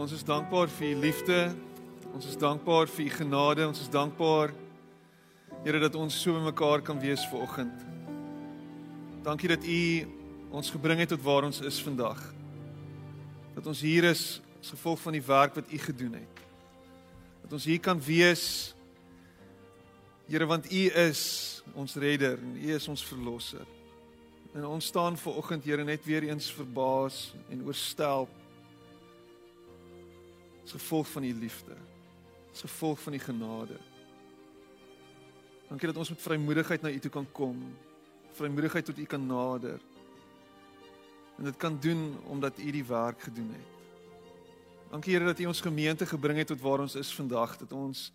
Ons is dankbaar vir u liefde. Ons is dankbaar vir u genade. Ons is dankbaar Here dat ons so by mekaar kan wees vanoggend. Dankie dat u ons gebring het tot waar ons is vandag. Dat ons hier is as gevolg van die werk wat u gedoen het. Dat ons hier kan wees Here want u is ons redder en u is ons verlosser. En ons staan vanoggend Here net weer eens verbaas en oorstelp as gevolg van u liefde. As gevolg van u genade. Dankie dat ons met vrymoedigheid na u toe kan kom. Vrymoedigheid tot u kan nader. En dit kan doen omdat u die werk gedoen het. Dankie Here dat u ons gemeente gebring het tot waar ons is vandag, dat ons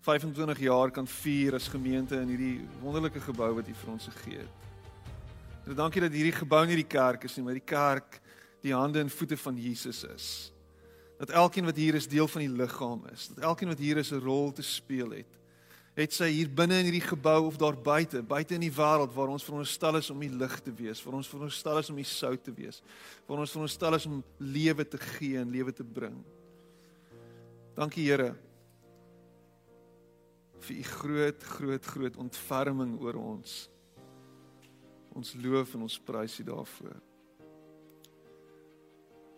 25 jaar kan vier as gemeente in hierdie wonderlike gebou wat u vir ons gegee het. En dankie dat hierdie gebou nie die kerk is nie, maar die kerk die hande en voete van Jesus is dat elkeen wat hier is deel van die liggaam is, dat elkeen wat hier is 'n rol te speel het. Het sy hier binne in hierdie gebou of daar buite, buite in die wêreld waar ons veronderstel is om die lig te wees, waar ons veronderstel is om die sout te wees, waar ons veronderstel is om lewe te gee en lewe te bring. Dankie Here vir u groot groot groot ontferming oor ons. Ons loof en ons prys u daarvoor.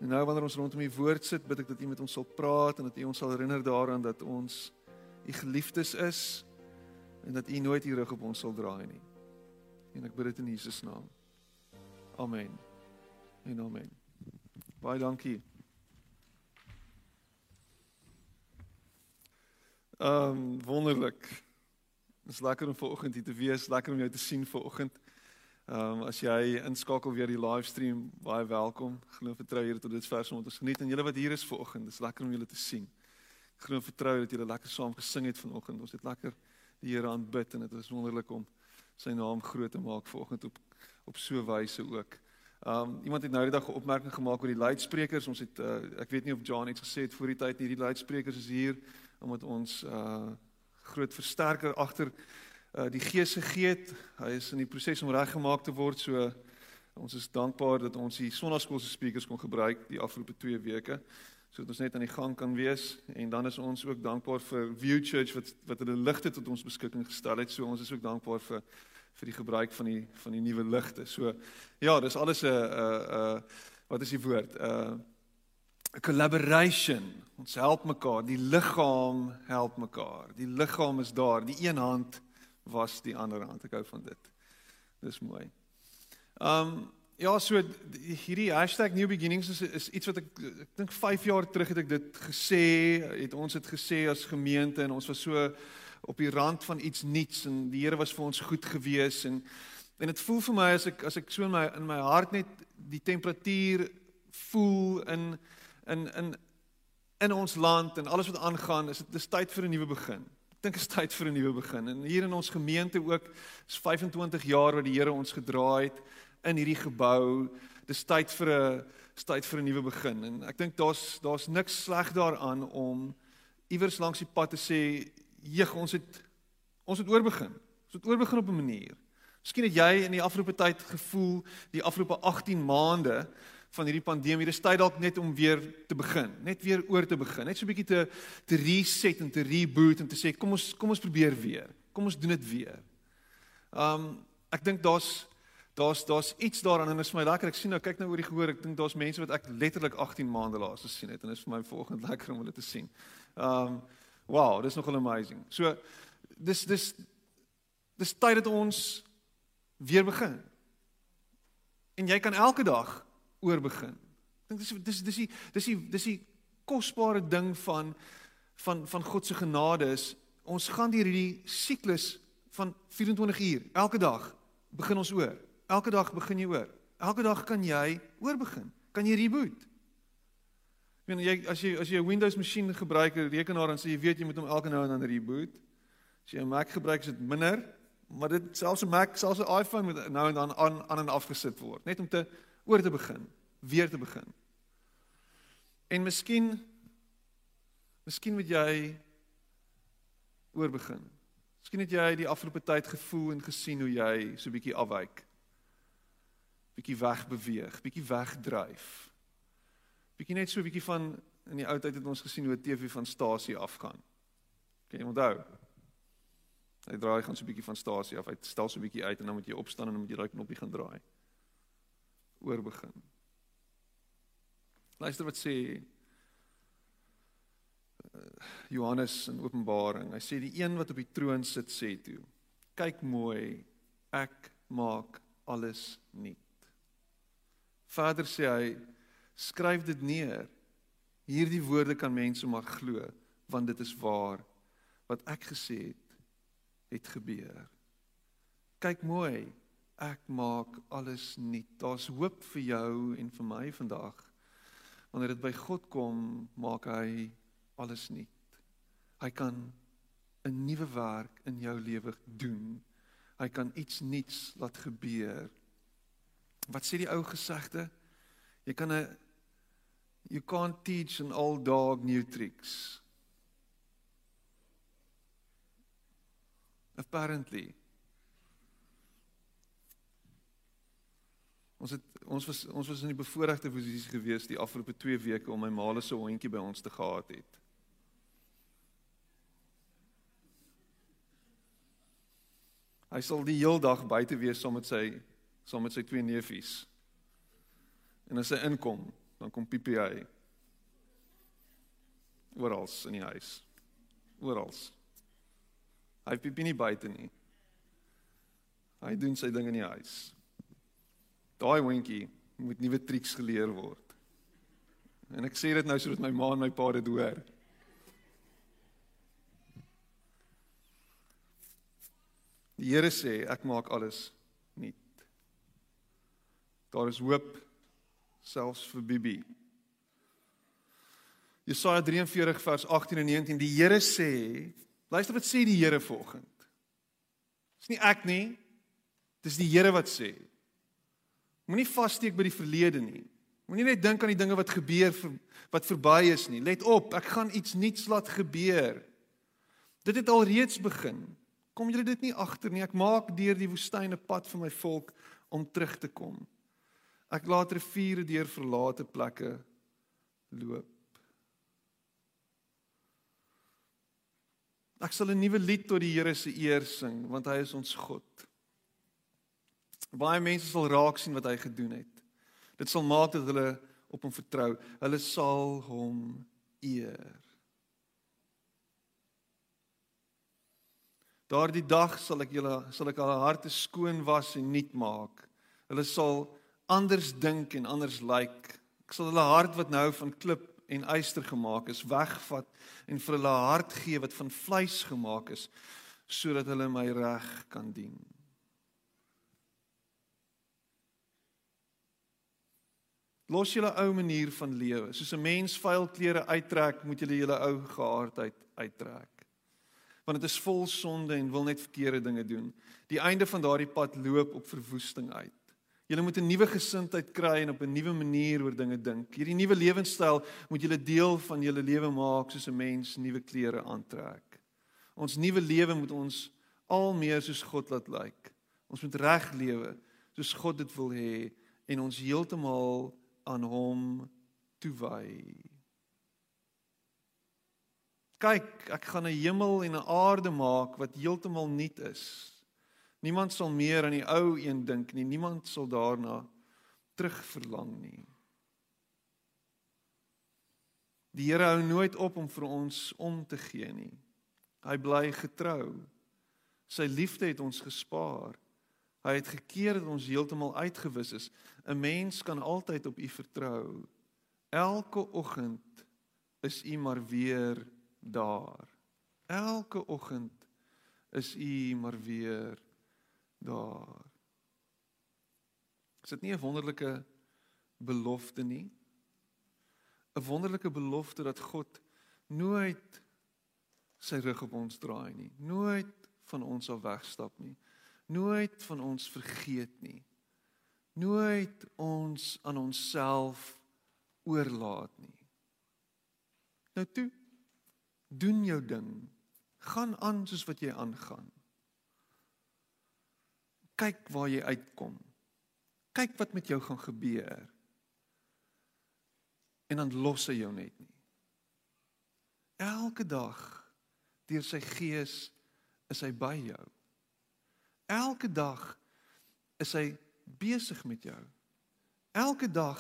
En nou wanneer ons rondom die woord sit, bid ek dat U met ons sal praat en dat U ons sal herinner daaraan dat ons U geliefdes is en dat U nooit U rug op ons sal draai nie. En ek bid dit in Jesus naam. Amen. En amen. Baie dankie. Ehm um, wonderlik. Dit is lekker om vanoggend hier te wees, lekker om jou te sien vanoggend. Ehm um, as jy inskakel weer die livestream, baie welkom. Glo vertrou hier tot dit vers om ons geniet en julle wat hier is vanoggend, dis lekker om julle te sien. Ek glo vertrou dat julle lekker saam gesing het vanoggend. Ons het lekker die Here aanbid en dit is wonderlik om sy naam groot te maak vanoggend op op so wyse ook. Ehm um, iemand het nou die dag 'n opmerking gemaak oor die luidsprekers. Ons het uh, ek weet nie of John iets gesê het voor die tyd nie. Die luidsprekers is hier omdat ons uh groot versterker agter uh, die Gees gegee het. Hy is in die proses om reggemaak te word. So ons is dankbaar dat ons die sonnaskoolse speakers kon gebruik die afgelope 2 weke sodat ons net aan die gang kan wees en dan is ons ook dankbaar vir View Church wat wat hulle ligte tot ons beskikking gestel het. So ons is ook dankbaar vir vir die gebruik van die van die nuwe ligte. So ja, dis alles 'n 'n 'n wat is die woord? 'n uh, collaboration. Ons help mekaar. Die liggaam help mekaar. Die liggaam is daar. Die een hand was die ander hand. Ek hou van dit. Dis mooi. Um ja, so hierdie hashtag new beginnings is is iets wat ek ek dink 5 jaar terug het ek dit gesê, het ons dit gesê as gemeente en ons was so op die rand van iets nuuts en die Here was vir ons goed gewees en en dit voel vir my as ek as ek so in my in my hart net die temperatuur voel in in in in ons land en alles wat aangaan, is dit dis tyd vir 'n nuwe begin dink is tyd vir 'n nuwe begin. En hier in ons gemeente ook is 25 jaar wat die Here ons gedra het in hierdie gebou. Dis tyd vir 'n tyd vir 'n nuwe begin. En ek dink daar's daar's niks sleg daaraan om iewers langs die pad te sê, "Jeg, ons het ons het oorbegin. Ons het oorbegin op 'n manier." Miskien het jy in die afgelope tyd gevoel, die afgelope 18 maande van hierdie pandemie. Dis tyd dalk net om weer te begin, net weer oor te begin, net so 'n bietjie te te reset en te reboot en te sê kom ons kom ons probeer weer. Kom ons doen dit weer. Um ek dink daar's daar's daar's iets daaraan en dit is my lekker. Ek sien nou kyk nou oor die gehoor. Ek dink daar's mense wat ek letterlik 18 maande laas gesien het en dit is vir my volgende lekker om hulle te sien. Um wow, dis nogal amazing. So dis dis dis tyd dat ons weer begin. En jy kan elke dag oorbegin. Ek dink dis dis dis die dis die dis die kosbare ding van van van God se genade is ons gaan deur hierdie siklus van 24 uur elke dag begin ons oor. Elke dag begin jy oor. Elke dag kan jy oorbegin. Kan jy reboot? Ek meen jy as jy as jy 'n Windows masjien gebruik, 'n rekenaar en sê jy weet jy moet hom elke nou en dan reboot. As jy 'n Mac gebruik, is dit minder, maar dit selfs 'n Mac, selfs 'n iPhone moet nou en dan aan aan en afgesit word, net om te oor te begin, weer te begin. En miskien miskien moet jy oor begin. Miskien het jy die afgelope tyd gevoel en gesien hoe jy so bietjie afwyk. Bietjie weg beweeg, bietjie wegdryf. Bietjie net so bietjie van in die ou tyd het ons gesien hoe 'n TV van stasie afgaan. Kan jy onthou? Hy draai gaan so 'n bietjie van stasie af. Hy stel so 'n bietjie uit en dan moet jy opstaan en dan moet jy daai knoppie gaan draai. Oor begin. Luister wat sê uh, Johannes in Openbaring. Hy sê die een wat op die troon sit sê toe: "Kyk mooi, ek maak alles nuut." Vader sê hy: "Skryf dit neer." Hierdie woorde kan mense maar glo want dit is waar wat ek gesê het het gebeur. Kyk mooi, ek maak alles nuut. Daar's hoop vir jou en vir my vandag. Wanneer dit by God kom, maak hy alles nuut. Hy kan 'n nuwe werk in jou lewe doen. Hy kan iets nuuts laat gebeur. Wat sê die ou gesegde? Jy kan 'n You can't teach an old dog new tricks. Apparently. Ons het ons was ons was in die bevoordeelde posisie gewees die afgelope 2 weke om my maale se hondjie by ons te gehad het. Hy sal die heel dag buite wees saam met sy saam met sy twee neefies. En as hy inkom, dan kom piepie hy. Orals in die huis. Orals. Hy piepie nie buite nie. Hy doen sy ding in die huis. Daai hondjie moet nuwe triks geleer word. En ek sê dit nou sodat my ma en my pa dit hoor. Die Here sê ek maak alles nuut. Daar is hoop selfs vir Bibi. Jesaja 43 vers 18 en 19 die Here sê, luister wat sê die Here vanoggend. Dis nie ek nie. Dis die Here wat sê. Moenie vassteek by die verlede nie. Moenie net dink aan die dinge wat gebeur wat verby is nie. Let op, ek gaan iets nuuts laat gebeur. Dit het al reeds begin. Kom julle dit nie agter nie. Ek maak deur die woestyn 'n pad vir my volk om terug te kom. Ek laat riviere deur verlate plekke loop. Ek sal 'n nuwe lied tot die Here se eer sing want hy is ons God. Baie mense sal raak sien wat hy gedoen het. Dit sal maak dat hulle op hom vertrou. Hulle sal hom eer. Daardie dag sal ek julle sal ek hulle harte skoon was en nuut maak. Hulle sal anders dink en anders lyk. Like. Ek sal hulle hart wat nou van klip en yster gemaak is, wegvat en vir hulle hart gee wat van vleis gemaak is, sodat hulle my reg kan dien. Los julle ou manier van lewe. Soos 'n mens vuil klere uittrek, moet julle julle ou geaardheid uittrek. Want dit is vol sonde en wil net verkeerde dinge doen. Die einde van daardie pad loop op verwoesting uit. Julle moet 'n nuwe gesindheid kry en op 'n nuwe manier oor dinge dink. Hierdie nuwe lewenstyl moet julle deel van julle lewe maak soos 'n mens nuwe klere aantrek. Ons nuwe lewe moet ons al meer soos God laat lyk. Ons moet reg lewe soos God dit wil hê en ons heeltemal aan hom toewy. Kyk, ek gaan 'n hemel en 'n aarde maak wat heeltemal nuut is. Niemand sal meer aan die ou een dink nie. Niemand sal daarna terugverlang nie. Die Here hou nooit op om vir ons om te gee nie. Hy bly getrou. Sy liefde het ons gespaar. Hy het gekeer dat ons heeltemal uitgewis is. 'n Mens kan altyd op U vertrou. Elke oggend is U maar weer daar. Elke oggend is U maar weer daar. Is dit nie 'n wonderlike belofte nie? 'n Wonderlike belofte dat God nooit sy rug op ons draai nie. Nooit van ons sal wegstap nie. Nooit van ons vergeet nie. Nooit ons aan onsself oorlaat nie. Nou toe doen jou ding. Gaan aan soos wat jy aangaan kyk waar jy uitkom. Kyk wat met jou gaan gebeur. En dan los hy jou net nie. Elke dag deur sy gees is hy by jou. Elke dag is hy besig met jou. Elke dag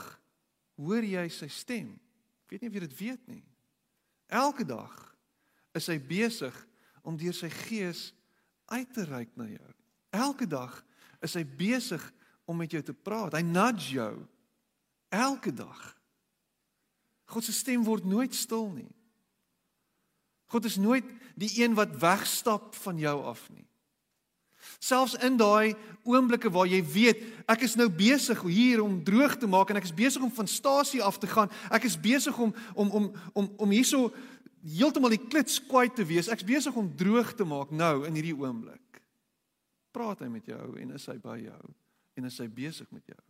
hoor jy sy stem. Ek weet nie of jy dit weet nie. Elke dag is hy besig om deur sy gees uit te reik na jou. Elke dag is hy besig om met jou te praat. Hy nudge jou elke dag. God se stem word nooit stil nie. God is nooit die een wat wegstap van jou af nie. Selfs in daai oomblikke waar jy weet ek is nou besig hier om droog te maak en ek is besig om van stasie af te gaan. Ek is besig om om om om om hierso heeltemal die klits kwyt te wees. Ek's besig om droog te maak nou in hierdie oomblik. Praat hy met jou en is hy by jou en is hy besig met jou?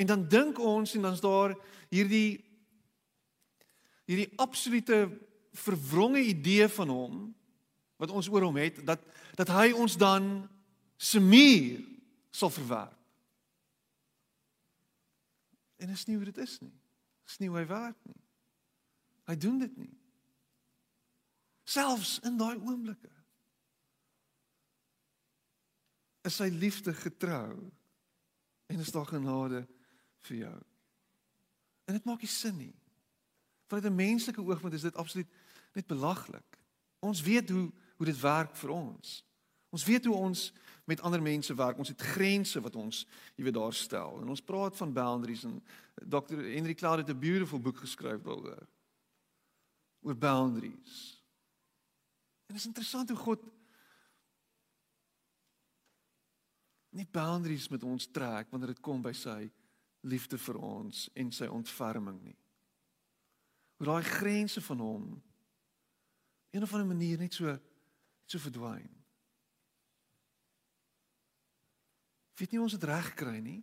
En dan dink ons en dan's daar hierdie hierdie absolute verwronge idee van hom wat ons oor hom het dat dat hy ons dan se muur sal verwerp. En is nie hoe dit is nie. Is nie hoe hy werk nie. Hy doen dit nie. Selfs in daai oomblikke is sy liefde getrou en is daar genade vir jou. En dit maak nie sin nie. Vanuit 'n menslike oogpunt is dit absoluut net belaglik. Ons weet hoe hoe dit werk vir ons. Ons weet hoe ons met ander mense werk. Ons het grense wat ons, jy weet, daar stel. En ons praat van boundaries en Dr. Henry Cloud het 'n beautiful boek geskryf daaroor. oor boundaries. En dit is interessant hoe God nie boundaries met ons trek wanneer dit kom by sy liefde vir ons en sy ontferming nie. Hoe daai grense van hom een of ander manier net so so verdwyn. Weet nie ons het reg gekry nie.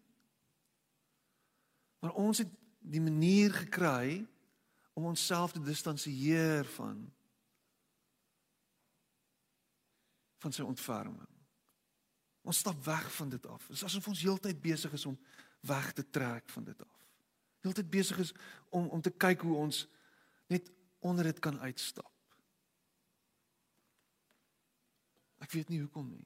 Maar ons het die manier gekry om onsself te distansieer van van sy ontferming. Ons stap weg van dit af. Dit is asof ons heeltyd besig is om weg te trek van dit af. Heeltyd besig is om om te kyk hoe ons net onder dit kan uitstap. Ek weet nie hoekom nie.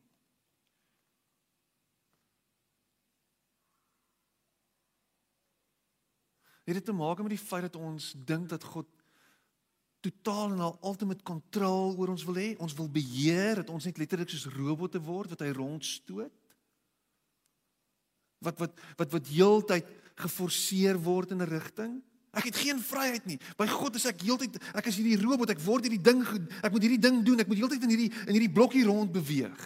Het dit te maak met die feit dat ons dink dat God totaal en al ultimate kontrol oor ons wil hê? Ons wil beheer, dat ons net letterlik soos robotte word wat hy rondstoot? wat wat wat wat heeltyd geforseer word in 'n rigting. Ek het geen vryheid nie. By God is ek heeltyd ek is hierdie robot, ek word hierdie ding ek moet hierdie ding doen, ek moet heeltyd in hierdie in hierdie blokkie rond beweeg.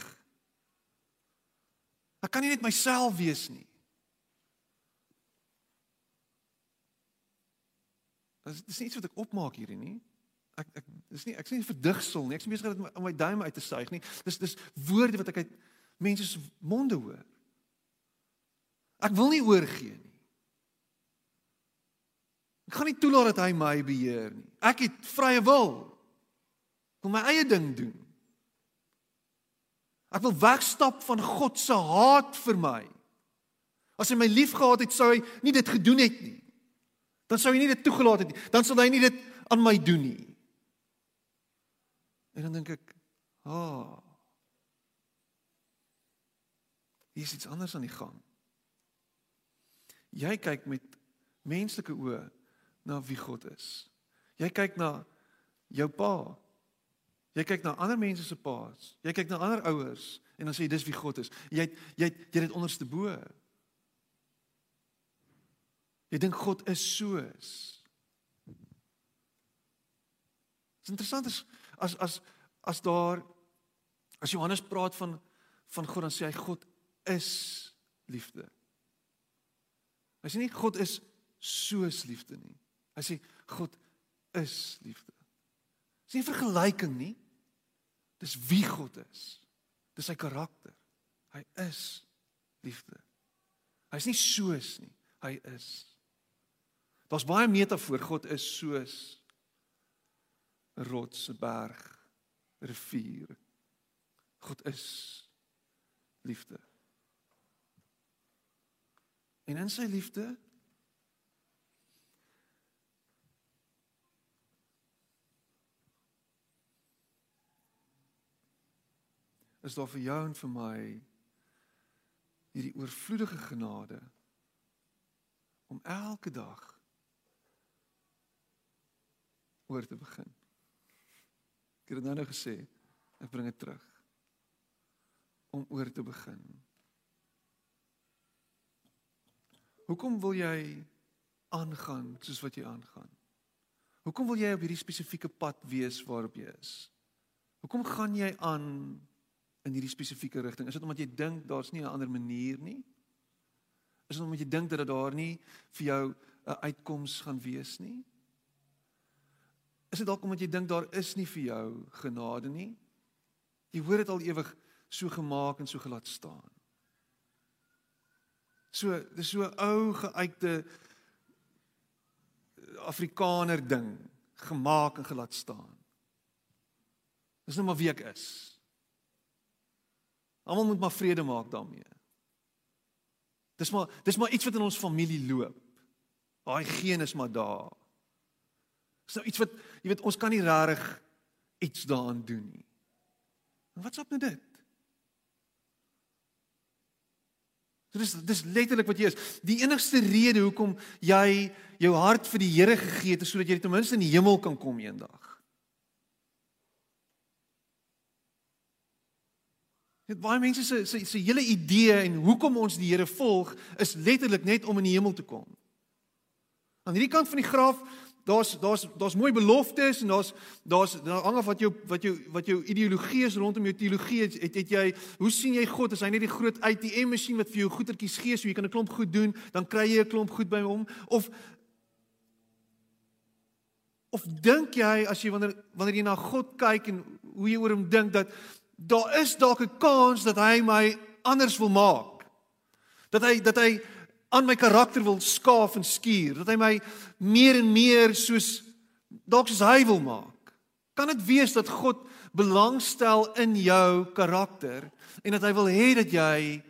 Ek kan nie net myself wees nie. Dit is nie iets wat ek opmaak hierdie nie. Ek ek dis nie ek nie verdigsel nie. Ek sê besig om my duim uit te suig nie. Dis dis woorde wat ek uit mense se monde hoor. Ek wil nie oorgee nie. Ek gaan nie toelaat dat hy my beheer nie. Ek het vrye wil. Ek wil my eie ding doen. Ek wil wegstap van God se haat vir my. As hy my liefgehad het, sou hy nie dit gedoen het nie. Dan sou hy nie dit toegelaat het nie. Dan sou hy nie dit aan my doen nie. En dan dink ek, "Ha. Oh, hier is iets anders aan die gang." Jy kyk met menslike oë na wie God is. Jy kyk na jou pa. Jy kyk na ander mense se paas. Jy kyk na ander ouers en dan sê jy dis wie God is. Jy jy jy dit onderste bo. Jy dink God is soos. Dit is interessant as as as as daar as Johannes praat van van God dan sê hy God is liefde. Hy sê nie God is soos liefde nie. Hy sê God is liefde. Dis nie vergelyking nie. Dis wie God is. Dis sy karakter. Hy is liefde. Hy's nie soos nie. Hy is. Daar's baie metafoor God is soos 'n rots, 'n berg, 'n rivier. God is liefde. En in sy liefde is daar vir jou en vir my hierdie oorvloedige genade om elke dag oor te begin. Ek het dit nou nou gesê, ek bring dit terug om oor te begin. Hoekom wil jy aangaan soos wat jy aangaan? Hoekom wil jy op hierdie spesifieke pad wees waarop jy is? Hoekom gaan jy aan in hierdie spesifieke rigting? Is dit omdat jy dink daar's nie 'n ander manier nie? Is dit omdat jy dink dat daar nie vir jou 'n uitkoms gaan wees nie? Is dit dalk omdat jy dink daar is nie vir jou genade nie? Jy hoor dit al ewig so gemaak en so gelaat staan. So, dis so ou geuite Afrikaner ding gemaak en gelaat staan. Dis net maar wie ek is. Almal moet maar vrede maak daarmee. Dis maar dis maar iets wat in ons familie loop. Daai geen is maar daar. Dis nou iets wat jy weet ons kan nie regtig iets daaraan doen nie. En wat's op met dit? Dis dis letterlik wat jy is. Die enigste rede hoekom jy jou hart vir die Here gegee het is sodat jy ten minste in die hemel kan kom eendag. Dit baie mense se se se hele idee en hoekom ons die Here volg is letterlik net om in die hemel te kom. Aan hierdie kant van die graf daar's daar's daar's mooi beloftes en daar's daar's daar hang af wat jou wat jou wat jou ideologie is rondom jou teologie. Het het jy hoe sien jy God? As hy net die groot ATM masjien wat vir jou goedertjies gee so jy kan 'n klomp goed doen dan kry jy 'n klomp goed by hom? Of of dink jy as jy wanneer wanneer jy na God kyk en hoe jy oor hom dink dat daar is dalk 'n kans dat hy my anders wil maak dat hy dat hy aan my karakter wil skaaf en skuur, dat hy my meer en meer soos dalk soos hy wil maak. Kan dit wees dat God belangstel in jou karakter en dat hy wil hê dat jy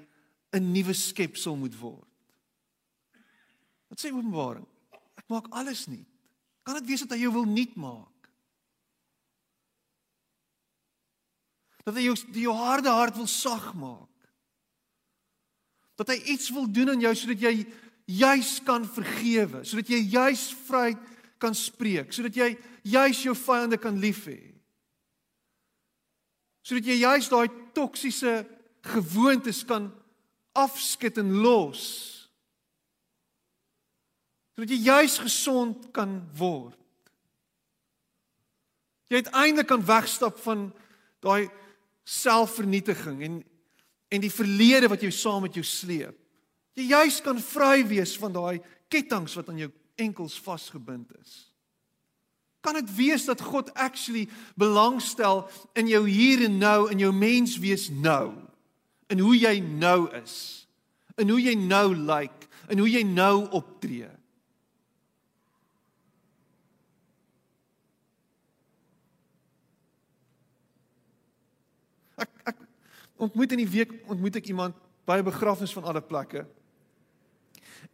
'n nuwe skepsel moet word? Wat sê Openbaring? Ek maak alles nuut. Kan dit wees dat hy jou wil nuut maak? Dat hy jou die jou harde hart wil sag maak? dat hy iets wil doen aan jou sodat jy juis kan vergewe, sodat jy juis vry kan spreek, sodat jy juis jou vyande kan lief hê. Sodat jy juis daai toksiese gewoontes kan afskud en los. Sodat jy juis gesond kan word. Jy uiteindelik kan wegstap van daai selfvernietiging en en die verlede wat jy saam met jou sleep. Jy juis kan vry wees van daai kettinge wat aan jou enkels vasgebind is. Kan dit wees dat God actually belangstel in jou hier en nou in jou menswees nou? In hoe jy nou is? In hoe jy nou lyk? Like, in hoe jy nou optree? Ontmoet in die week ontmoet ek iemand by 'n begrafnis van alle plekke.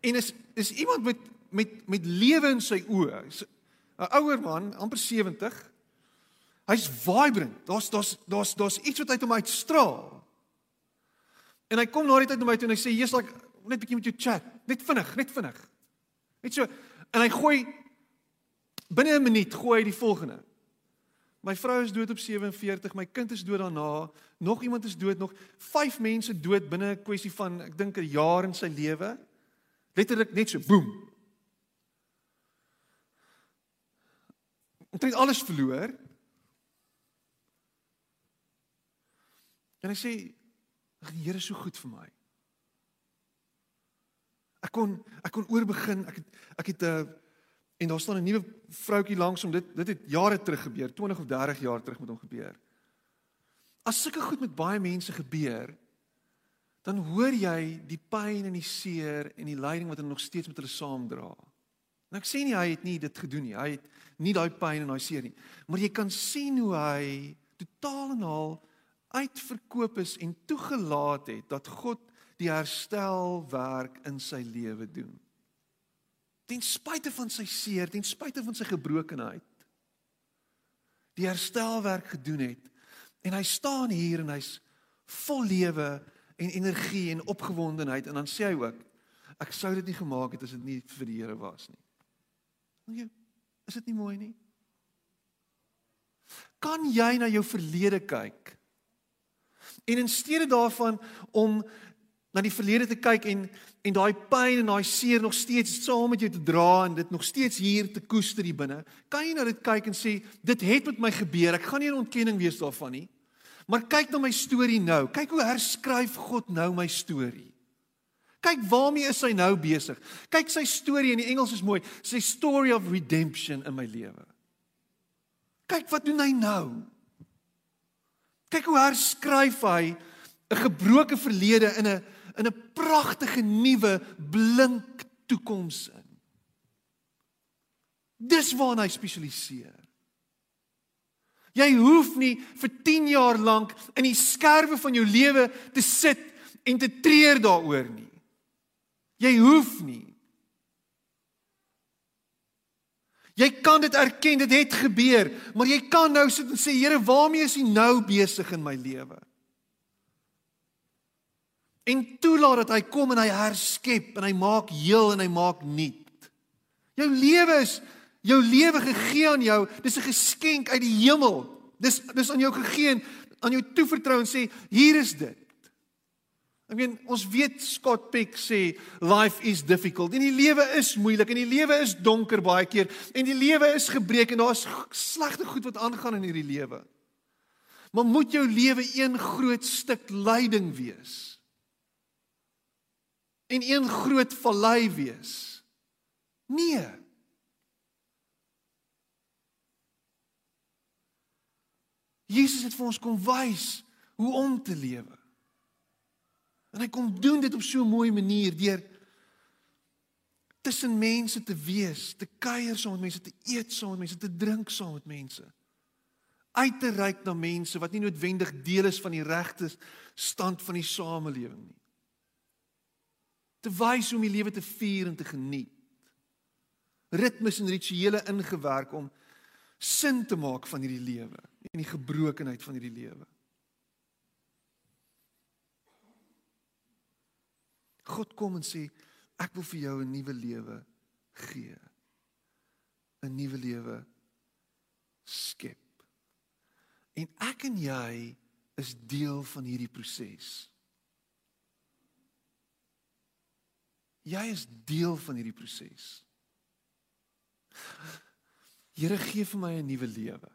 En is is iemand met met met lewe in sy oë. 'n Ouer man, amper 70. Hy's vibrant. Daar's daar's daar's daar's iets wat uit hom uitstraal. En hy kom na die tyd na my toe en hy sê, "Jesus, ek net 'n bietjie met jou chat. Net vinnig, net vinnig." Net so. En hy gooi binne 'n minuut gooi hy die volgende. My vrou is dood op 47, my kind is dood daarna, nog iemand is dood, nog 5 mense dood binne 'n kwessie van ek dink 'n jaar in sy lewe. Letterlik net so boem. Omtrent alles verloor. En hy sê die Here is so goed vir my. Ek kon ek kon oorbegin. Ek het ek het 'n uh, eh, En daar staan 'n nuwe vroutjie langs hom. Dit dit het jare terug gebeur, 20 of 30 jaar terug met hom gebeur. As sulke goed met baie mense gebeur, dan hoor jy die pyn en die seer en die lyding wat hulle nog steeds met hulle saamdra. En ek sê nie hy het nie dit gedoen nie. Hy het nie daai pyn en daai seer nie. Maar jy kan sien hoe hy totaal en al uitverkoop is en toegelaat het dat God die herstelwerk in sy lewe doen ten spyte van sy seer, ten spyte van sy gebrokenheid die herstelwerk gedoen het. En hy staan hier en hy's vol lewe en energie en opgewondenheid en dan sê hy ook ek sou dit nie gemaak het as dit nie vir die Here was nie. Dink jy is dit nie mooi nie? Kan jy na jou verlede kyk? En in steede daarvan om na die verlede te kyk en en daai pyn en daai seer nog steeds saam met jou te dra en dit nog steeds hier te koester hier binne, kan jy na dit kyk en sê dit het met my gebeur. Ek gaan nie 'n ontkenning wees daarvan nie. Maar kyk na my storie nou. Kyk hoe herskryf God nou my storie. Kyk waarmee is hy nou besig? Kyk sy storie in die Engels is mooi. Sy story of redemption in my lewe. Kyk wat doen hy nou? Kyk hoe herskryf hy 'n gebroke verlede in 'n in 'n pragtige nuwe blink toekoms in. Dis waarna hy spesialiseer. Jy hoef nie vir 10 jaar lank in die skerwe van jou lewe te sit en te treur daaroor nie. Jy hoef nie. Jy kan dit erken, dit het gebeur, maar jy kan nou sit en sê Here, waarmee is U nou besig in my lewe? En toelaat dat hy kom en hy herskep en hy maak heel en hy maak nuut. Jou lewe is jou lewe gegee aan jou. Dis 'n geskenk uit die hemel. Dis dis aan jou gegee en aan jou toevertrou en sê hier is dit. Ek meen ons weet Scott Peck sê life is difficult. En die lewe is moeilik en die lewe is donker baie keer en die lewe is gebreek en daar's slegte goed wat aangaan in hierdie lewe. Maar moet jou lewe een groot stuk lyding wees? En een groot vallei wees? Nee. Jesus het vir ons kom wys hoe om te lewe. En hy kom doen dit op so 'n mooi manier deur tussen mense te wees, te kuier saam met mense, te eet saam met mense, te drink saam met mense. Uit te reik na mense wat nie noodwendig deel is van die regte stand van die samelewing nie. Te wys om die lewe te vier en te geniet. Ritmes en rituele ingewerk om sin te maak van hierdie lewe en die gebrokenheid van hierdie lewe. God kom en sê ek wil vir jou 'n nuwe lewe gee. 'n Nuwe lewe skep. En ek en jy is deel van hierdie proses. Jy is deel van hierdie proses. Here gee vir my 'n nuwe lewe.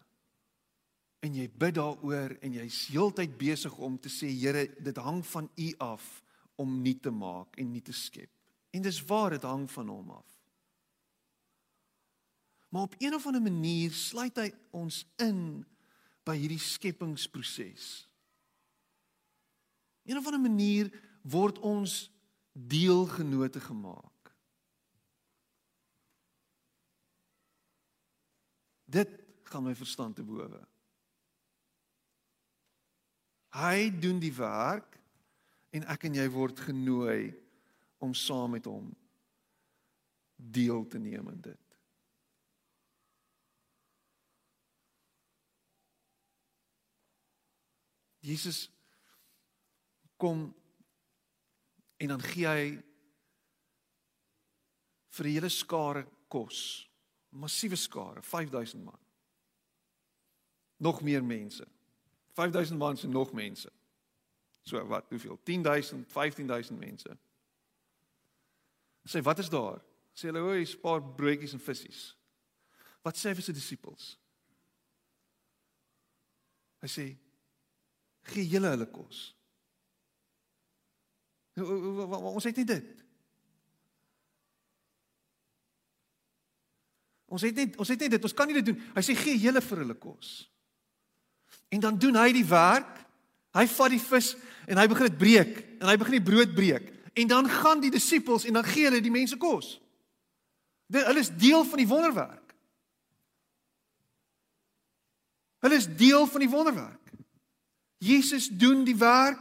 En jy bid daaroor en jy's heeltyd besig om te sê Here, dit hang van U af om nie te maak en nie te skep. En dis waar dit hang van hom af. Maar op een of ander manier sluit hy ons in by hierdie skepingsproses. Een of ander manier word ons deelgenote gemaak. Dit gaan my verstand te bowe. Hy doen die werk en ek en jy word genooi om saam met hom deel te neem in dit. Jesus kom en dan gee hy vir 'n hele skare kos, massiewe skare, 5000 man. Nog meer mense. 5000 man se nog mense. So wat, hoeveel? 10000, 15000 mense. Sê wat is daar? Sê hulle, "O, 'n paar broodjies en visse." Wat sê hy vir sy disippels? Hy sê, "Gee julle hulle kos." Ons het nie dit. Ons het net ons het net dit. Ons kan nie dit doen. Hy sê gee julle vir hulle kos. En dan doen hy die werk Hy vat die vis en hy begin dit breek en hy begin die brood breek. En dan gaan die disippels en dan gee hulle die mense kos. Dit hulle is deel van die wonderwerk. Hulle is deel van die wonderwerk. Jesus doen die werk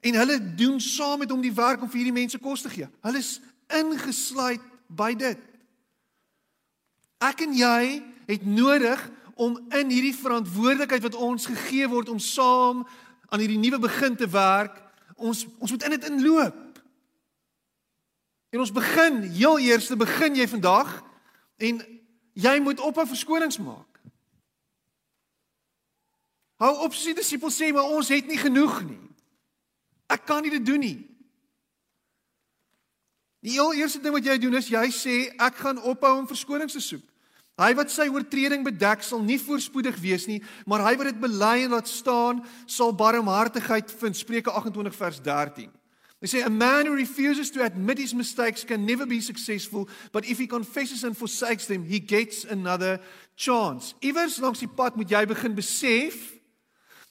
en hulle doen saam met hom die werk om vir hierdie mense kos te gee. Hulle is ingesluit by dit. Ek en jy het nodig om in hierdie verantwoordelikheid wat ons gegee word om saam aan hierdie nuwe begin te werk, ons ons moet in dit inloop. En ons begin, heel eers begin jy vandag en jy moet ophou verskonings maak. Hou op sy disippels sê maar ons het nie genoeg nie. Ek kan nie dit doen nie. Die heel eerste ding wat jy doen is jy sê ek gaan ophou om verskonings te soek. Hy wat sy oortreding bedek sal nie voorspoedig wees nie, maar hy wat dit bely en laat staan, sal barmhartigheid vind. Spreuke 28 vers 13. They say a man who refuses to admit his mistakes can never be successful, but if he confesses and forsakes them, he gets another chance. Iewers langs die pad moet jy begin besef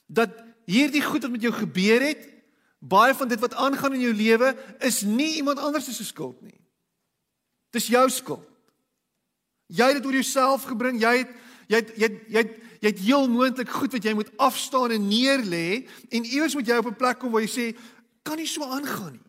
dat hierdie goed wat met jou gebeur het, baie van dit wat aangaan in jou lewe is nie iemand anders se skuld nie. Dis jou skuld. Jy het dit oor jouself gebring. Jy het jy het jy het, jy het, jy het heel moontlik goed wat jy moet afstaan en neerlê en iewers moet jy op 'n plek kom waar jy sê kan nie so aangaan nie.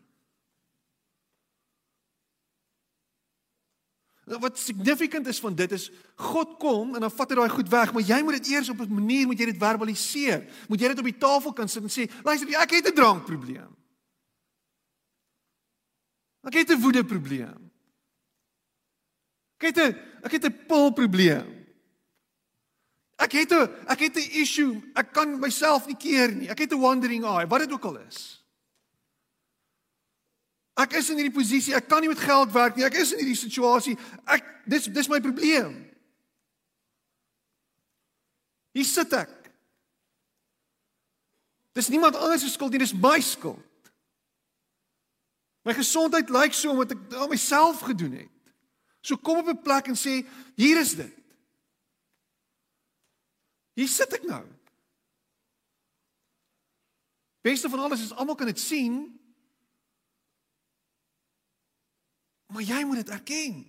Wat significant is van dit is God kom en dan vat hy daai goed weg, maar jy moet dit eers op 'n manier moet jy dit verbaliseer. Moet jy dit op die tafel kan sit en sê, luister, ek het 'n drankprobleem. Ek het 'n woede probleem. Ek het 'n ek het 'n pil probleem. Ek het 'n ek het 'n issue. Ek kan myself nie keer nie. Ek het 'n wandering eye, wat dit ook al is. Ek is in hierdie posisie. Ek kan nie met geld werk nie. Ek is in hierdie situasie. Ek dis dis my probleem. Hier sit ek. Dis niemand anders se skuld nie, dis my skuld. My gesondheid lyk so omdat ek dit myself gedoen het. So kom op 'n plek en sê, hier is dit. Hier sit ek nou. Beste van alles is almal kan dit sien, Maar jy moet dit erken.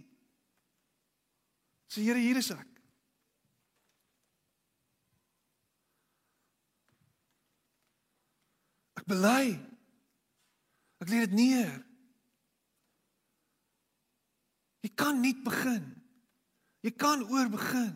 Sê Here, hier is ek. Ek bely. Ek lê dit neer. Jy kan nie begin. Jy kan oor begin.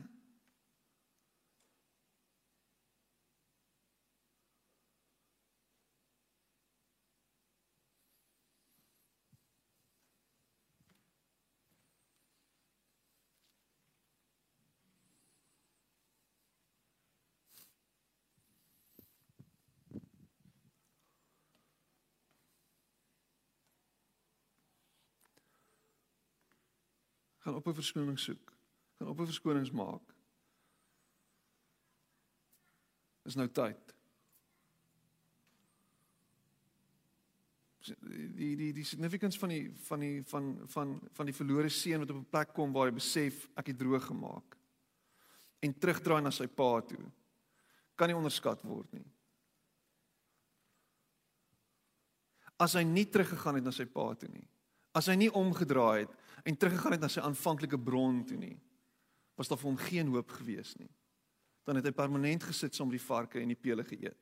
Gaan op 'n verskoning soek. Gaan op 'n verskonings maak. Is nou tyd. Die die die significance van die van die van van van die verlore seun wat op 'n plek kom waar hy besef ek het droog gemaak en terugdraai na sy pa toe. Kan nie onderskat word nie. As hy nie teruggegaan het na sy pa toe nie. As hy nie omgedraai het en teruggegaan het na sy aanvanklike bron toe nie, was daar vir hom geen hoop gewees nie. Dan het hy permanent gesit saam met die varke en die pele geëet.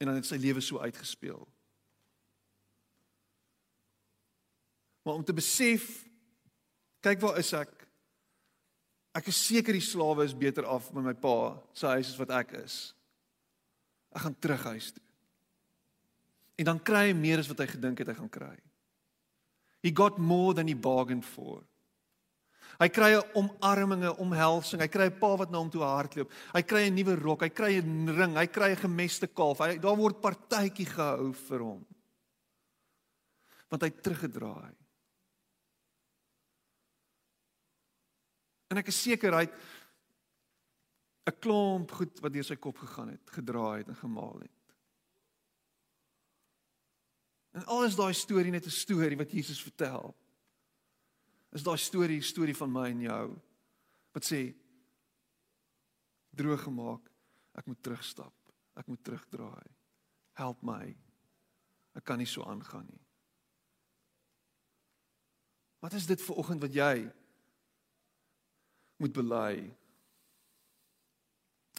En dan het sy lewe so uitgespeel. Maar om te besef kyk waar is ek? Ek is seker die slawe is beter af by my pa se huis as wat ek is. Ek gaan terug huis toe. En dan kry hy meer as wat hy gedink het hy gaan kry. He got more than he bargained for. Hy kry 'n omarming, 'n omhelsing. Hy kry 'n pa wat na hom toe hardloop. Hy kry 'n nuwe rok, hy kry 'n ring, hy kry 'n gemeste kalf. Hy daar word partytjie gehou vir hom. Want hy teruggedraai. En ek is seker hy 'n klomp goed wat deur sy kop gegaan het, gedraai het en gemaal het. En al is daai storie net 'n storie wat Jesus vertel. Is daai storie 'n storie van my en jou wat sê droog gemaak, ek moet terugstap, ek moet terugdraai. Help my. Ek kan nie so aangaan nie. Wat is dit vir oggend wat jy moet bely?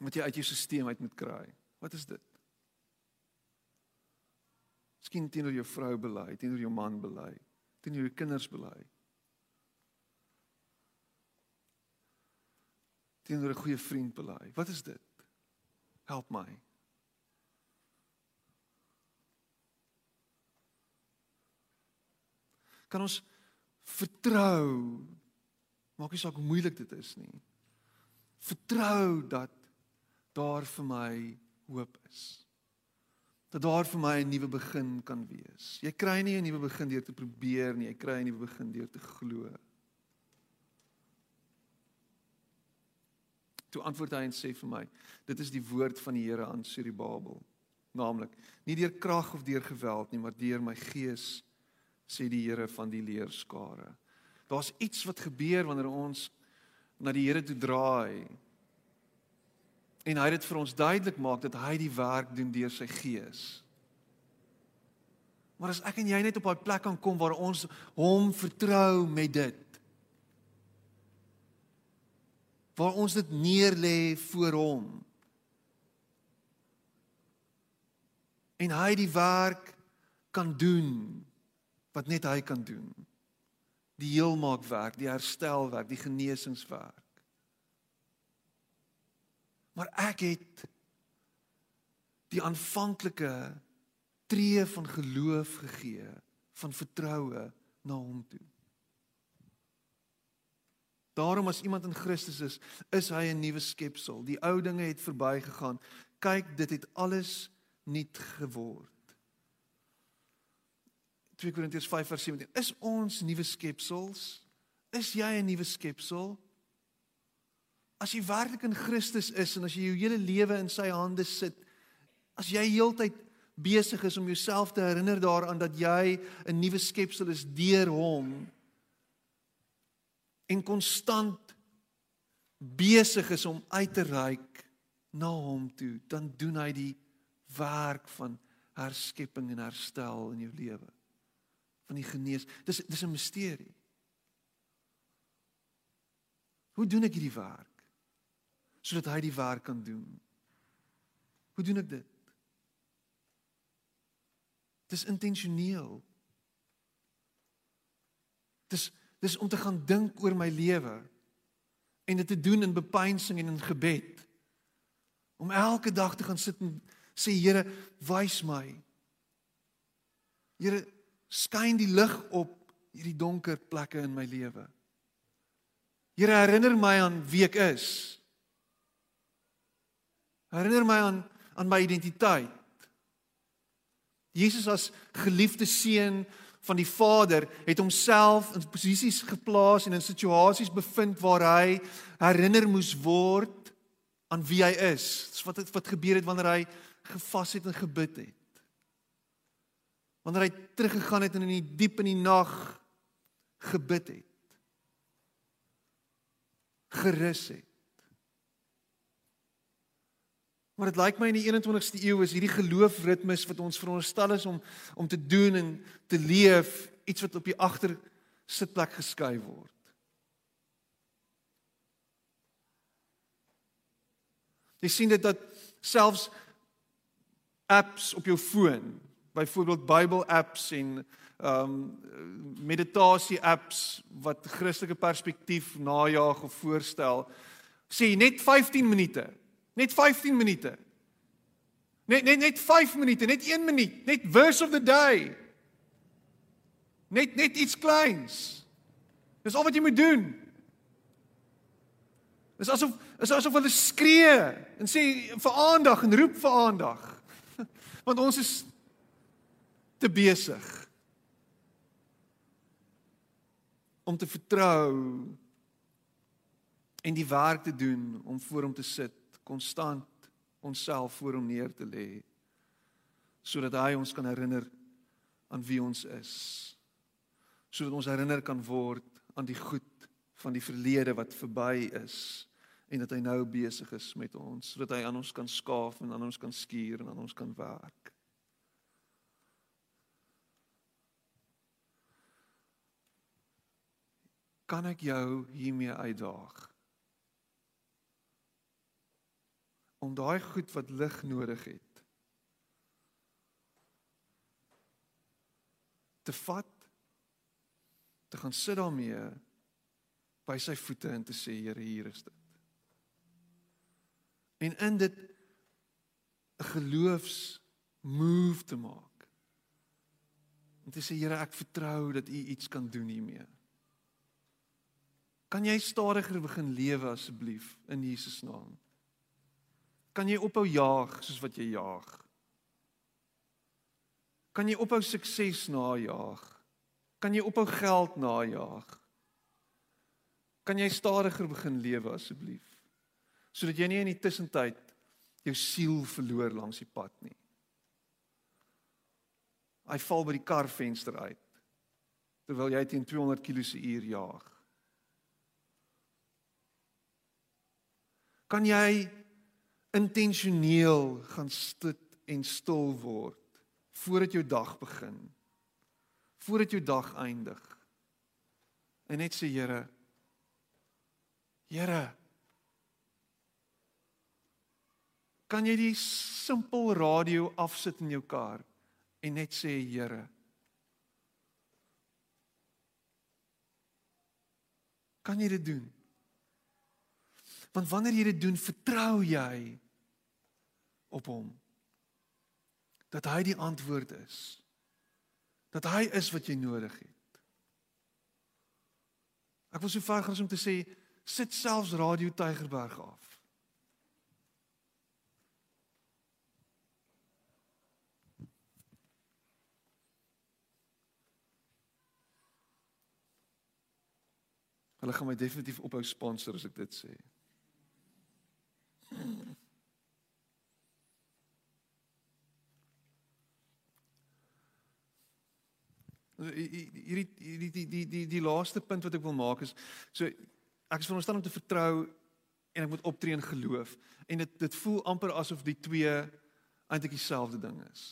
Wat jy uit jou stelsel uit moet kry? Wat is dit? Miskien teenoor jou vrou bely, teenoor jou man bely, teenoor jou kinders bely. Teenoor 'n goeie vriend bely. Wat is dit? Help my. Kan ons vertrou? Maak nie saak hoe moeilik dit is nie. Vertrou dat daar vir my hoop is. Dat daar vir my 'n nuwe begin kan wees. Jy kry nie 'n nuwe begin deur te probeer nie, jy kry 'n nuwe begin deur te glo. Toe antwoord hy en sê vir my, dit is die woord van die Here aan Suribabel, naamlik nie deur krag of deur geweld nie, maar deur my gees sê die Here van die leerskare. Daar's iets wat gebeur wanneer ons na die Here toe draai. En hy het dit vir ons duidelik maak dat hy die werk doen deur sy gees. Maar as ek en jy net op daai plek kan kom waar ons hom vertrou met dit. Waar ons dit neerlê voor hom. En hy die werk kan doen wat net hy kan doen. Die heelmaakwerk, die herstelwerk, die genesingswerk. Maar ek het die aanvanklike tree van geloof gegee, van vertroue na hom toe. Daarom as iemand in Christus is, is hy 'n nuwe skepsel. Die ou dinge het verbygegaan. Kyk, dit het alles nuut geword. 2 Korintiërs 5:17 Is ons nuwe skepsels? Is jy 'n nuwe skepsel? As jy werklik in Christus is en as jy jou hele lewe in sy hande sit, as jy heeltyd besig is om jouself te herinner daaraan dat jy 'n nuwe skepsel is deur hom en konstant besig is om uit te reik na hom toe, dan doen hy die werk van herskepping en herstel in jou lewe. Van die genees. Dis dis 'n misterie. Hoe doen ek hierdie werk? Sodat hy die werk kan doen. Hoe doen ek dit? Dis intentioneel. Dis dis om te gaan dink oor my lewe en dit te doen in bepeinsing en in gebed. Om elke dag te gaan sit en sê Here, wys my. Here, skyn die lig op hierdie donker plekke in my lewe. Here, herinner my aan wie ek is. Herinner my aan aan my identiteit. Jesus as geliefde seun van die Vader het homself in posisies geplaas en in situasies bevind waar hy herinner moes word aan wie hy is. Dis wat het, wat gebeur het wanneer hy gevas het en gebid het. Wanneer hy teruggegaan het en in die diep in die nag gebid het. Gerus het. Maar dit lyk my in die 21ste eeu is hierdie geloofritmes wat ons veronderstel is om om te doen en te leef iets wat op die agter sitplek geskuif word. Jy sien dit dat selfs apps op jou foon, byvoorbeeld Bible apps en ehm um, meditasie apps wat Christelike perspektief najaag of voorstel, sê net 15 minute Net 15 minute. Net net net 5 minute, net 1 minuut, net verse of the day. Net net iets kleins. Dis al wat jy moet doen. Dis asof is asof hulle skree en sê vir aandag en roep vir aandag. Want ons is te besig om te vertrou en die werk te doen om voor hom te sit konstant onsself voor hom neer te lê sodat hy ons kan herinner aan wie ons is sodat ons herinner kan word aan die goed van die verlede wat verby is en dat hy nou besig is met ons sodat hy aan ons kan skaaf en aan ons kan skuur en aan ons kan werk. Kan ek jou hiermee uitdaag om daai goed wat lig nodig het te vat te gaan sit daarmee by sy voete en te sê Here hier is dit. En in dit 'n geloofs move te maak. Om te sê Here, ek vertrou dat U iets kan doen hiermee. Kan jy stadiger begin lewe asseblief in Jesus naam? Kan jy ophou jaag soos wat jy jaag? Kan jy ophou sukses najaag? Kan jy ophou geld najaag? Kan jy stadiger begin lewe asseblief? Sodat jy nie in die tussentyd jou siel verloor langs die pad nie. Hy val by die karvenster uit terwyl jy teen 200 km/h jaag. Kan jy intentioneel gaan sit en stil word voordat jou dag begin? Voordat jou dag eindig? En net sê Here Here Kan jy die simpel radio afsit in jou kar en net sê Here Kan jy dit doen? Want wanneer jy dit doen, vertrou jy op hom. Dat hy die antwoord is. Dat hy is wat jy nodig het. Ek wil so ver gaan om te sê sit selfs Radio Tygerberg af. Hulle gaan my definitief ophou sponsor as ek dit sê. Hierdie hierdie die die die die laaste punt wat ek wil maak is so ek is veronderstel om te vertrou en ek moet optree in geloof en dit dit voel amper asof die twee eintlik dieselfde ding is.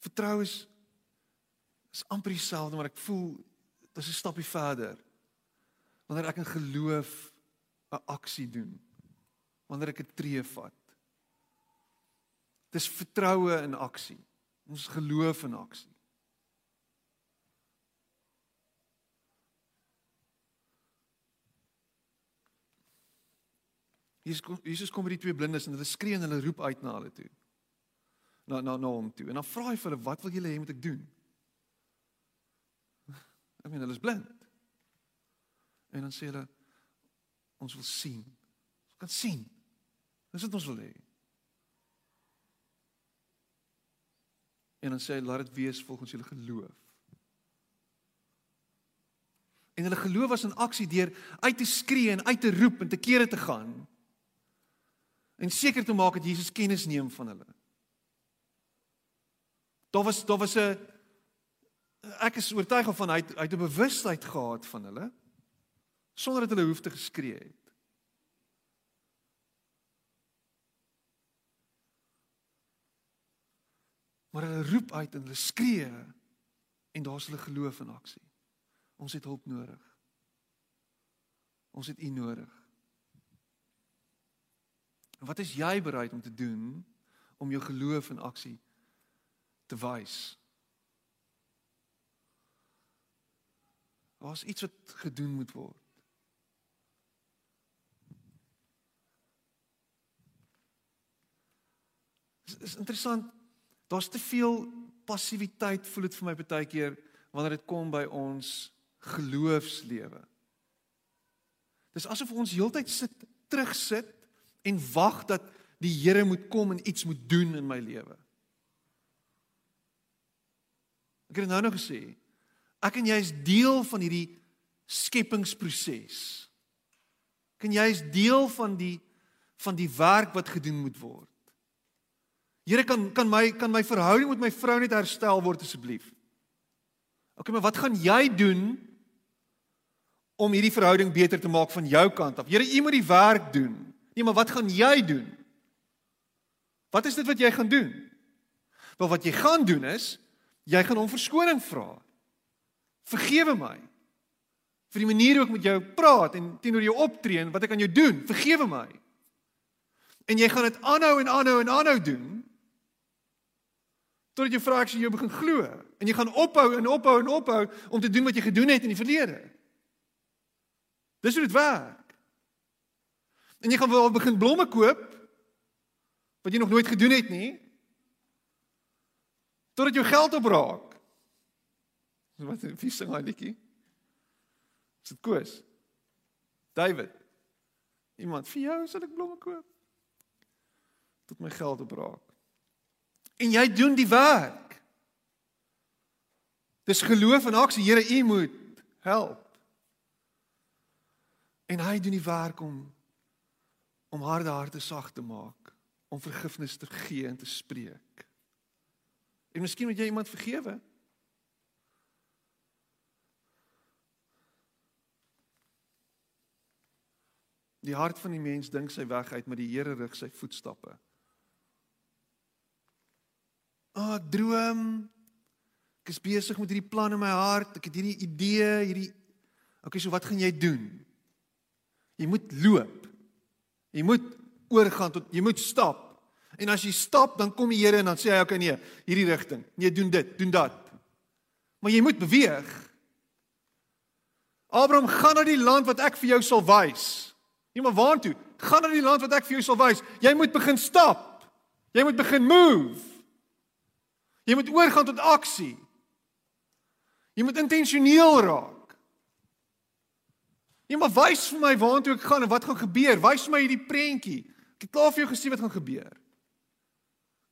Vertrou is is amper dieselfde, maar ek voel dis 'n stapie verder. Wanneer ek in geloof 'n aksie doen. Wanneer ek 'n tree vat. Dis vertroue in aksie. Ons geloof in aksie. Jesus kom Jesus kom by die twee blindes en hulle skree en hulle roep uit na hulle toe na na na hom toe. En dan vra hy vir hulle, "Wat wil julle hê moet ek doen?" Ek meen, hulle is blind. En dan sê hulle, "Ons wil sien. Ons kan sien." Dis wat ons wil hê. En dan sê hy, "Laat dit wees volgens julle geloof." En hulle geloof was in aksie deur uit te skree en uit te roep en te kere te gaan. En seker te maak dat Jesus kennis neem van hulle. Daar was daar was 'n ek is oortuig van hy hy het 'n bewustheid gehad van hulle sonder dat hulle hoef te geskree het. Maar hulle roep uit en hulle skree en daar's hulle geloof in aksie. Ons het hulp nodig. Ons het U nodig. En wat is jy bereid om te doen om jou geloof in aksie te wys. Daar's iets wat gedoen moet word. Dit is interessant. Daar's te veel passiwiteit voel dit vir my baie keer wanneer dit kom by ons geloofslewe. Dis asof ons heeltyd sit, terugsit en wag dat die Here moet kom en iets moet doen in my lewe. Ek het nou nog gesê, ek en jy is deel van hierdie skepingsproses. Ek en jy is deel van die van die werk wat gedoen moet word. Here kan kan my kan my verhouding met my vrou net herstel word asseblief. OK, maar wat gaan jy doen om hierdie verhouding beter te maak van jou kant af? Here, u moet die werk doen. Nee, maar wat gaan jy doen? Wat is dit wat jy gaan doen? Wel wat jy gaan doen is Jy gaan hom verskoning vra. Vergewe my vir die manier hoe ek met jou praat en teenoor jou optree en wat ek aan jou doen. Vergewe my. En jy gaan dit aanhou en aanhou en aanhou doen totdat jy vra ek sien jou begin glo en jy gaan ophou en ophou en ophou om te doen wat jy gedoen het in die verlede. Dis hoe dit werk. En jy gaan wel begin blomme koop wat jy nog nooit gedoen het nie. Totdat jou geld opraak. Wat wie sing daai liedjie? Is dit Koos? David. Iemand vir jou sal ek blomme koop. Tot my geld opraak. En jy doen die werk. Dis geloof en aksie. Here, U moet help. En hy doen die werk om om harde harte sag te maak, om vergifnis te gee en te spreek. En miskien moet jy iemand vergewe. Die hart van die mens dink sy weg uit, maar die Here rig sy voetstappe. O, oh, droom. Ek is besig met hierdie plan in my hart. Ek het hierdie idee, hierdie Okay, so wat gaan jy doen? Jy moet loop. Jy moet oorgaan tot jy moet stap. En as jy stap, dan kom die Here en dan sê hy okay nee, hierdie rigting. Nee, doen dit, doen dat. Maar jy moet beweeg. Abraham gaan na die land wat ek vir jou sal wys. Nie maar waartoe? Gaan na die land wat ek vir jou sal wys. Jy moet begin stap. Jy moet begin move. Jy moet oorgaan tot aksie. Jy moet intentioneel raak. Jy maar wys vir my waartoe ek gaan en wat gaan gebeur. Wys vir my hierdie prentjie. Ek het klaar vir jou gesê wat gaan gebeur.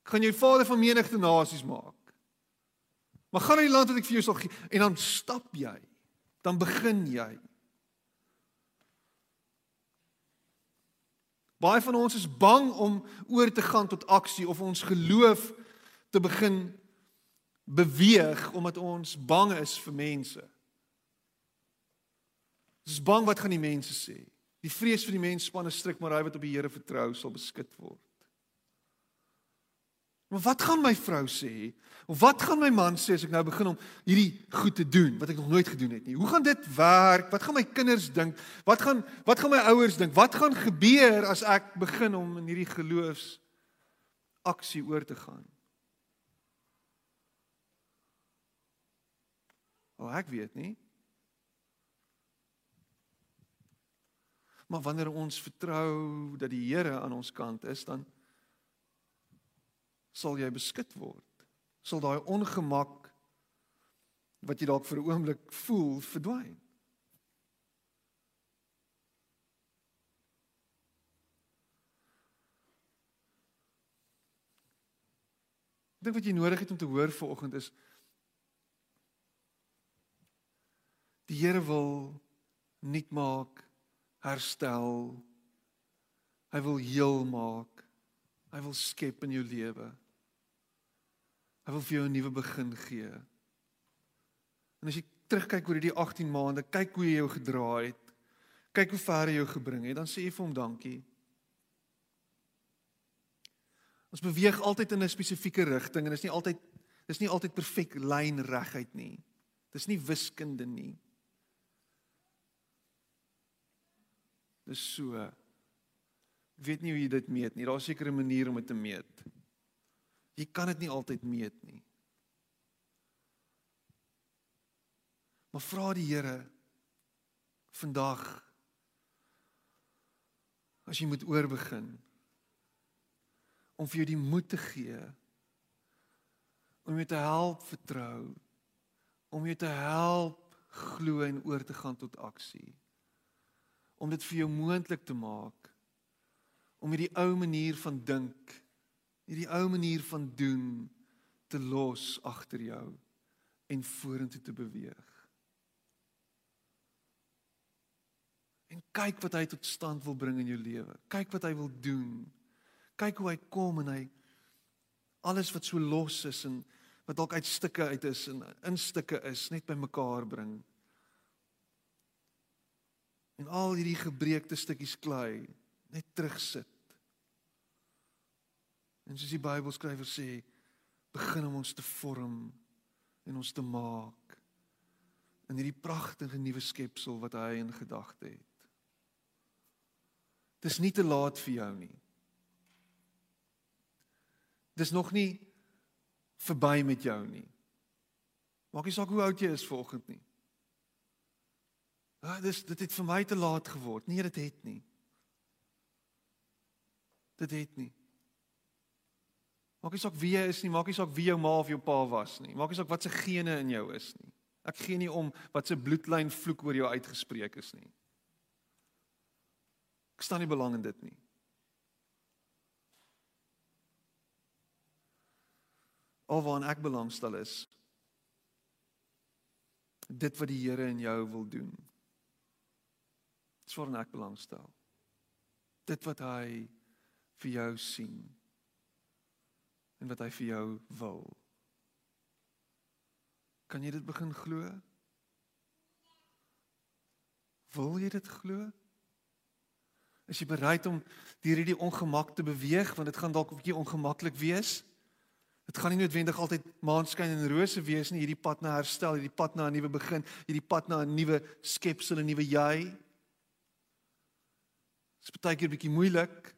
Ek gaan jou vader van menigte nasies maak. Maar gaan na die land wat ek vir jou sal gee en dan stap jy. Dan begin jy. Baie van ons is bang om oor te gaan tot aksie of ons geloof te begin beweeg omdat ons bang is vir mense. Ons is bang wat gaan die mense sê? Die vrees vir die mens span 'n stryk maar hy wat op die Here vertrou sal beskik word. Maar wat gaan my vrou sê? Of wat gaan my man sê as ek nou begin om hierdie goed te doen wat ek nog nooit gedoen het nie? Hoe gaan dit werk? Wat gaan my kinders dink? Wat gaan wat gaan my ouers dink? Wat gaan gebeur as ek begin om in hierdie geloofs aksie oor te gaan? O, ek weet nie. Maar wanneer ons vertrou dat die Here aan ons kant is, dan sal jy beskik word. Sal daai ongemak wat jy dalk vir 'n oomblik voel verdwyn. Dink wat jy nodig het om te hoor vanoggend is die Here wil nuut maak, herstel. Hy wil heel maak. Hy wil skep in jou lewe. Hy wil vir jou 'n nuwe begin gee. En as jy terugkyk oor hierdie 18 maande, kyk hoe jy jou gedra het. Kyk hoe ver jy jou gebring het, dan sê jy vir hom dankie. Ons beweeg altyd in 'n spesifieke rigting en dit is nie altyd dis nie altyd perfek lyn reguit nie. Dis nie wiskunde nie. Dis so. Ek weet nie hoe jy dit meet nie. Daar's seker 'n manier om dit te meet. Jy kan dit nie altyd meet nie. Maar vra die Here vandag as jy moet oorbegin om vir jou die moed te gee om jou te help vertrou om jou te help glo en oor te gaan tot aksie om dit vir jou moontlik te maak om hierdie ou manier van dink hierdie ou manier van doen te los agter jou en vorentoe te beweeg. En kyk wat hy tot stand wil bring in jou lewe. Kyk wat hy wil doen. Kyk hoe hy kom en hy alles wat so los is en wat dalk uit stukke uit is en in stukke is, net bymekaar bring. En al hierdie gebreekte stukkies klei net terugsit En soos die Bybelskrywer sê, begin om ons te vorm en ons te maak in hierdie pragtige nuwe skepsel wat hy in gedagte het. Dis nie te laat vir jou nie. Dis nog nie verby met jou nie. Maak nie saak hoe oud jy is vanoggend nie. Ja, dis dit het vir my te laat geword. Nee, dit het nie. Dit het nie. Maak nie saak wie jy is nie, maak nie saak wie jou ma of jou pa was nie. Maak nie saak wat se gene in jou is nie. Ek gee nie om wat se bloedlyn vloek oor jou uitgespreek is nie. Ek staan nie belang in dit nie. Alwaar ek belangstel is dit wat die Here in jou wil doen. Dis waarin ek belangstel. Dit wat hy vir jou sien en wat hy vir jou wil. Kan jy dit begin glo? Wil jy dit glo? Is jy bereid om deur hierdie ongemak te beweeg want dit gaan dalk 'n bietjie ongemaklik wees? Dit gaan nie noodwendig altyd maanskyn en rose wees nie, hierdie pad na herstel, hierdie pad na 'n nuwe begin, hierdie pad na 'n nuwe skepsel, 'n nuwe jy. Dit is baie keer bietjie moeilik.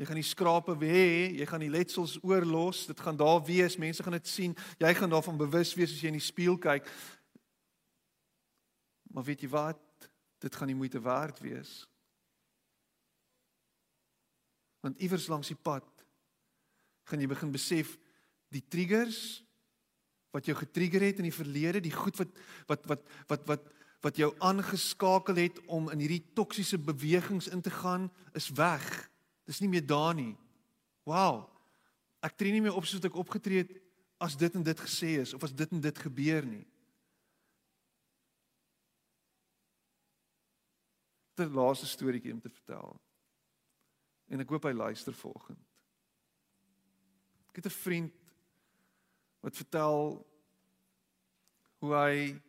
Jy gaan die skrape hê, jy gaan die letsels oorlos, dit gaan daar wees, mense gaan dit sien. Jy gaan daarvan bewus wees as jy in die spieël kyk. Maar weet jy wat? Dit gaan nie moeite werd wees. Want iewers langs die pad gaan jy begin besef die triggers wat jou getrigger het in die verlede, die goed wat wat wat wat wat wat jou aangeskakel het om in hierdie toksiese bewegings in te gaan, is weg. Dis nie meer daar nie. Wow. Ek tree nie meer op soos ek opgetree het as dit en dit gesê is of as dit en dit gebeur nie. Ter laaste storieetjie om te vertel. En ek hoop hy luister volgende. Ek het 'n vriend wat vertel hoe hy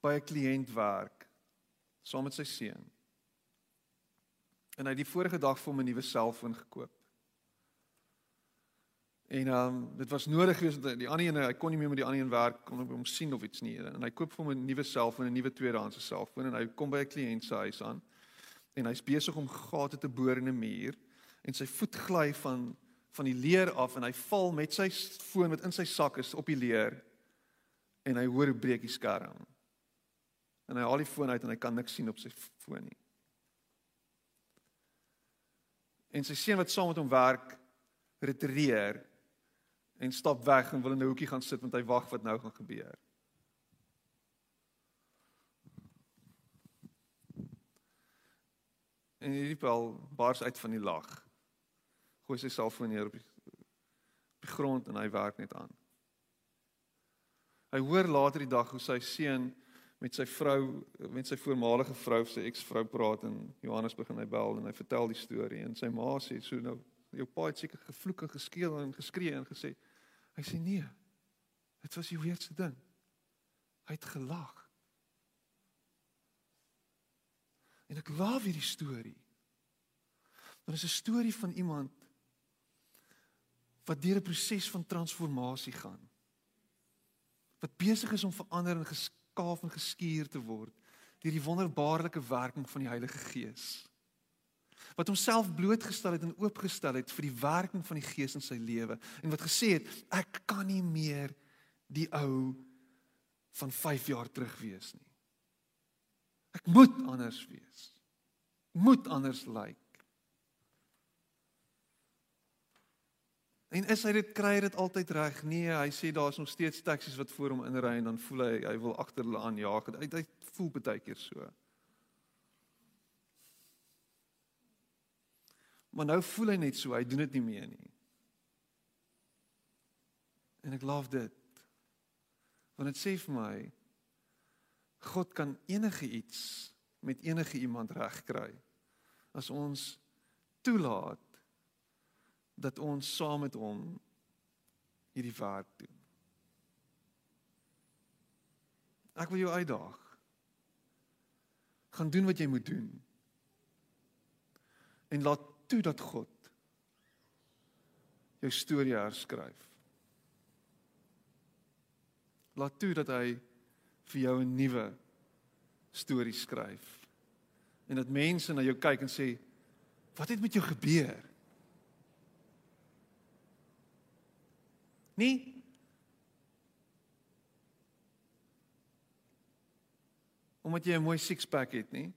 by 'n kliënt werk saam met sy seun. En hy het die vorige dag vir hom 'n nuwe selfoon gekoop. En ehm um, dit was nodig geweest dat die ander een hy kon nie meer met die ander een werk kon hom sien of iets nie. En hy koop vir hom 'n nuwe selfoon, 'n nuwe tweedehandse selfoon en hy kom by 'n kliënt se huis aan. En hy's besig om gate te boor in 'n muur en sy voet gly van van die leer af en hy val met sy foon wat in sy sak is op die leer en hy hoor hoe breek die skerm. En hy haal die foon uit en hy kan niks sien op sy foon nie. En sy seun wat saam met hom werk, retireer en stap weg en wil in 'n hoekie gaan sit want hy wag wat nou gaan gebeur. En hierdie pel bars uit van die lag. Gooi sy selfoon neer op die, op die grond en hy werk net aan. Hy hoor later die dag hoe sy seun met sy vrou met sy voormalige vrou sy eksvrou praat en Johannes begin hy bel en hy vertel die storie. En sy ma sê so nou jou pa het seker gevloek en geskeel en geskree en gesê hy sê nee dit was die weerste ding. Hy het gelag. En ek love hierdie storie. Want dit is 'n storie van iemand wat deur 'n proses van transformasie gaan. Wat besig is om verander en ges geskaaf en geskuur te word deur die wonderbaarlike werking van die Heilige Gees. Wat homself blootgestel het en oopgestel het vir die werking van die Gees in sy lewe en wat gesê het ek kan nie meer die ou van 5 jaar terug wees nie. Ek moet anders wees. Moet anders lyk. Like. En is hy dit kry dit altyd reg? Nee, hy sê daar's nog steeds taksies wat voor hom inry en dan voel hy hy wil agter hulle aanjaag. Hy hy voel baie keer so. Maar nou voel hy net so, hy doen dit nie meer nie. En ek love dit. Want dit sê vir my God kan enige iets met enige iemand regkry as ons toelaat dat ons saam met hom hierdie werk doen. Ek wil jou uitdaag. Gaan doen wat jy moet doen. En laat toe dat God jou storie herskryf. Laat toe dat hy vir jou 'n nuwe storie skryf. En dat mense na jou kyk en sê, "Wat het met jou gebeur?" Nie omdat jy 'n mooi six-pack het nie.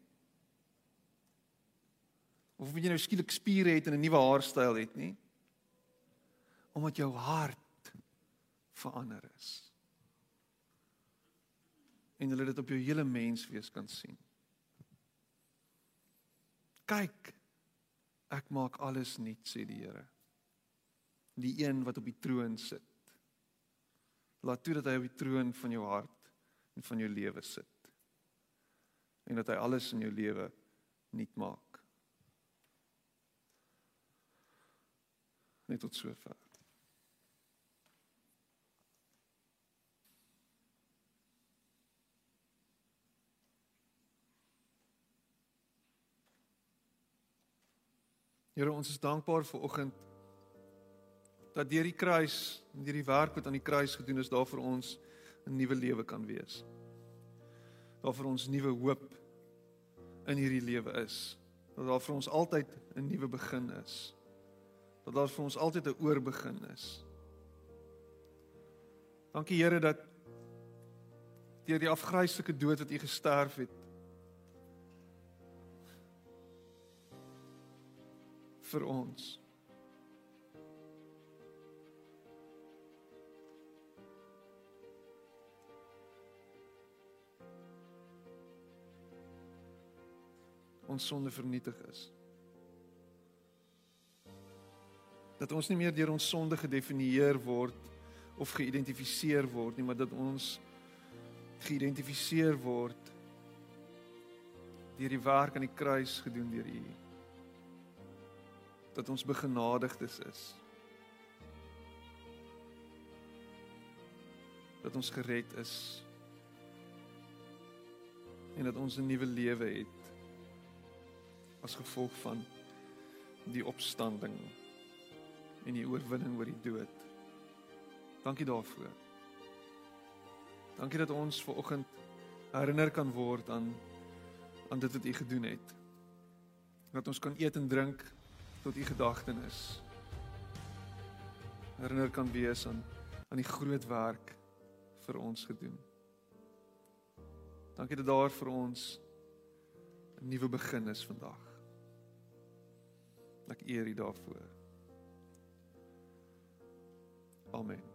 Of omdat jy nou skielik spiere het en 'n nuwe haarstyl het nie. omdat jou hart verander is. En hulle dit op jou hele menswees kan sien. Kyk, ek maak alles nuut, sê die Here. Die een wat op die troon sit. Laat toe dat hy op die troon van jou hart en van jou lewe sit. En dat hy alles in jou lewe nuut maak. Net tot sover. Here, ons is dankbaar vir oggend dat deur die kruis, deur die werk wat aan die kruis gedoen is, daar vir ons 'n nuwe lewe kan wees. Daar vir ons nuwe hoop in hierdie lewe is. Dat daar vir ons altyd 'n nuwe begin is. Dat daar vir ons altyd 'n oorbegin is. Dankie Here dat deur die afgryslike dood wat U gesterf het vir ons. Ons sonde vernietig is. Dat ons nie meer deur ons sonde gedefinieer word of geïdentifiseer word nie, maar dat ons geïdentifiseer word deur die werk aan die kruis gedoen deur U dat ons begenadigdes is. Dat ons gered is. En dat ons 'n nuwe lewe het as gevolg van die opstanding en die oorwinning oor die dood. Dankie daarvoor. Dankie dat ons ver oggend herinner kan word aan aan dit wat U gedoen het. Dat ons kan eet en drink tot u gedagtenis herinner kan wees aan aan die groot werk vir ons gedoen. Dankie dat daar vir ons 'n nuwe begin is vandag. Ek eer U daarvoor. Amen.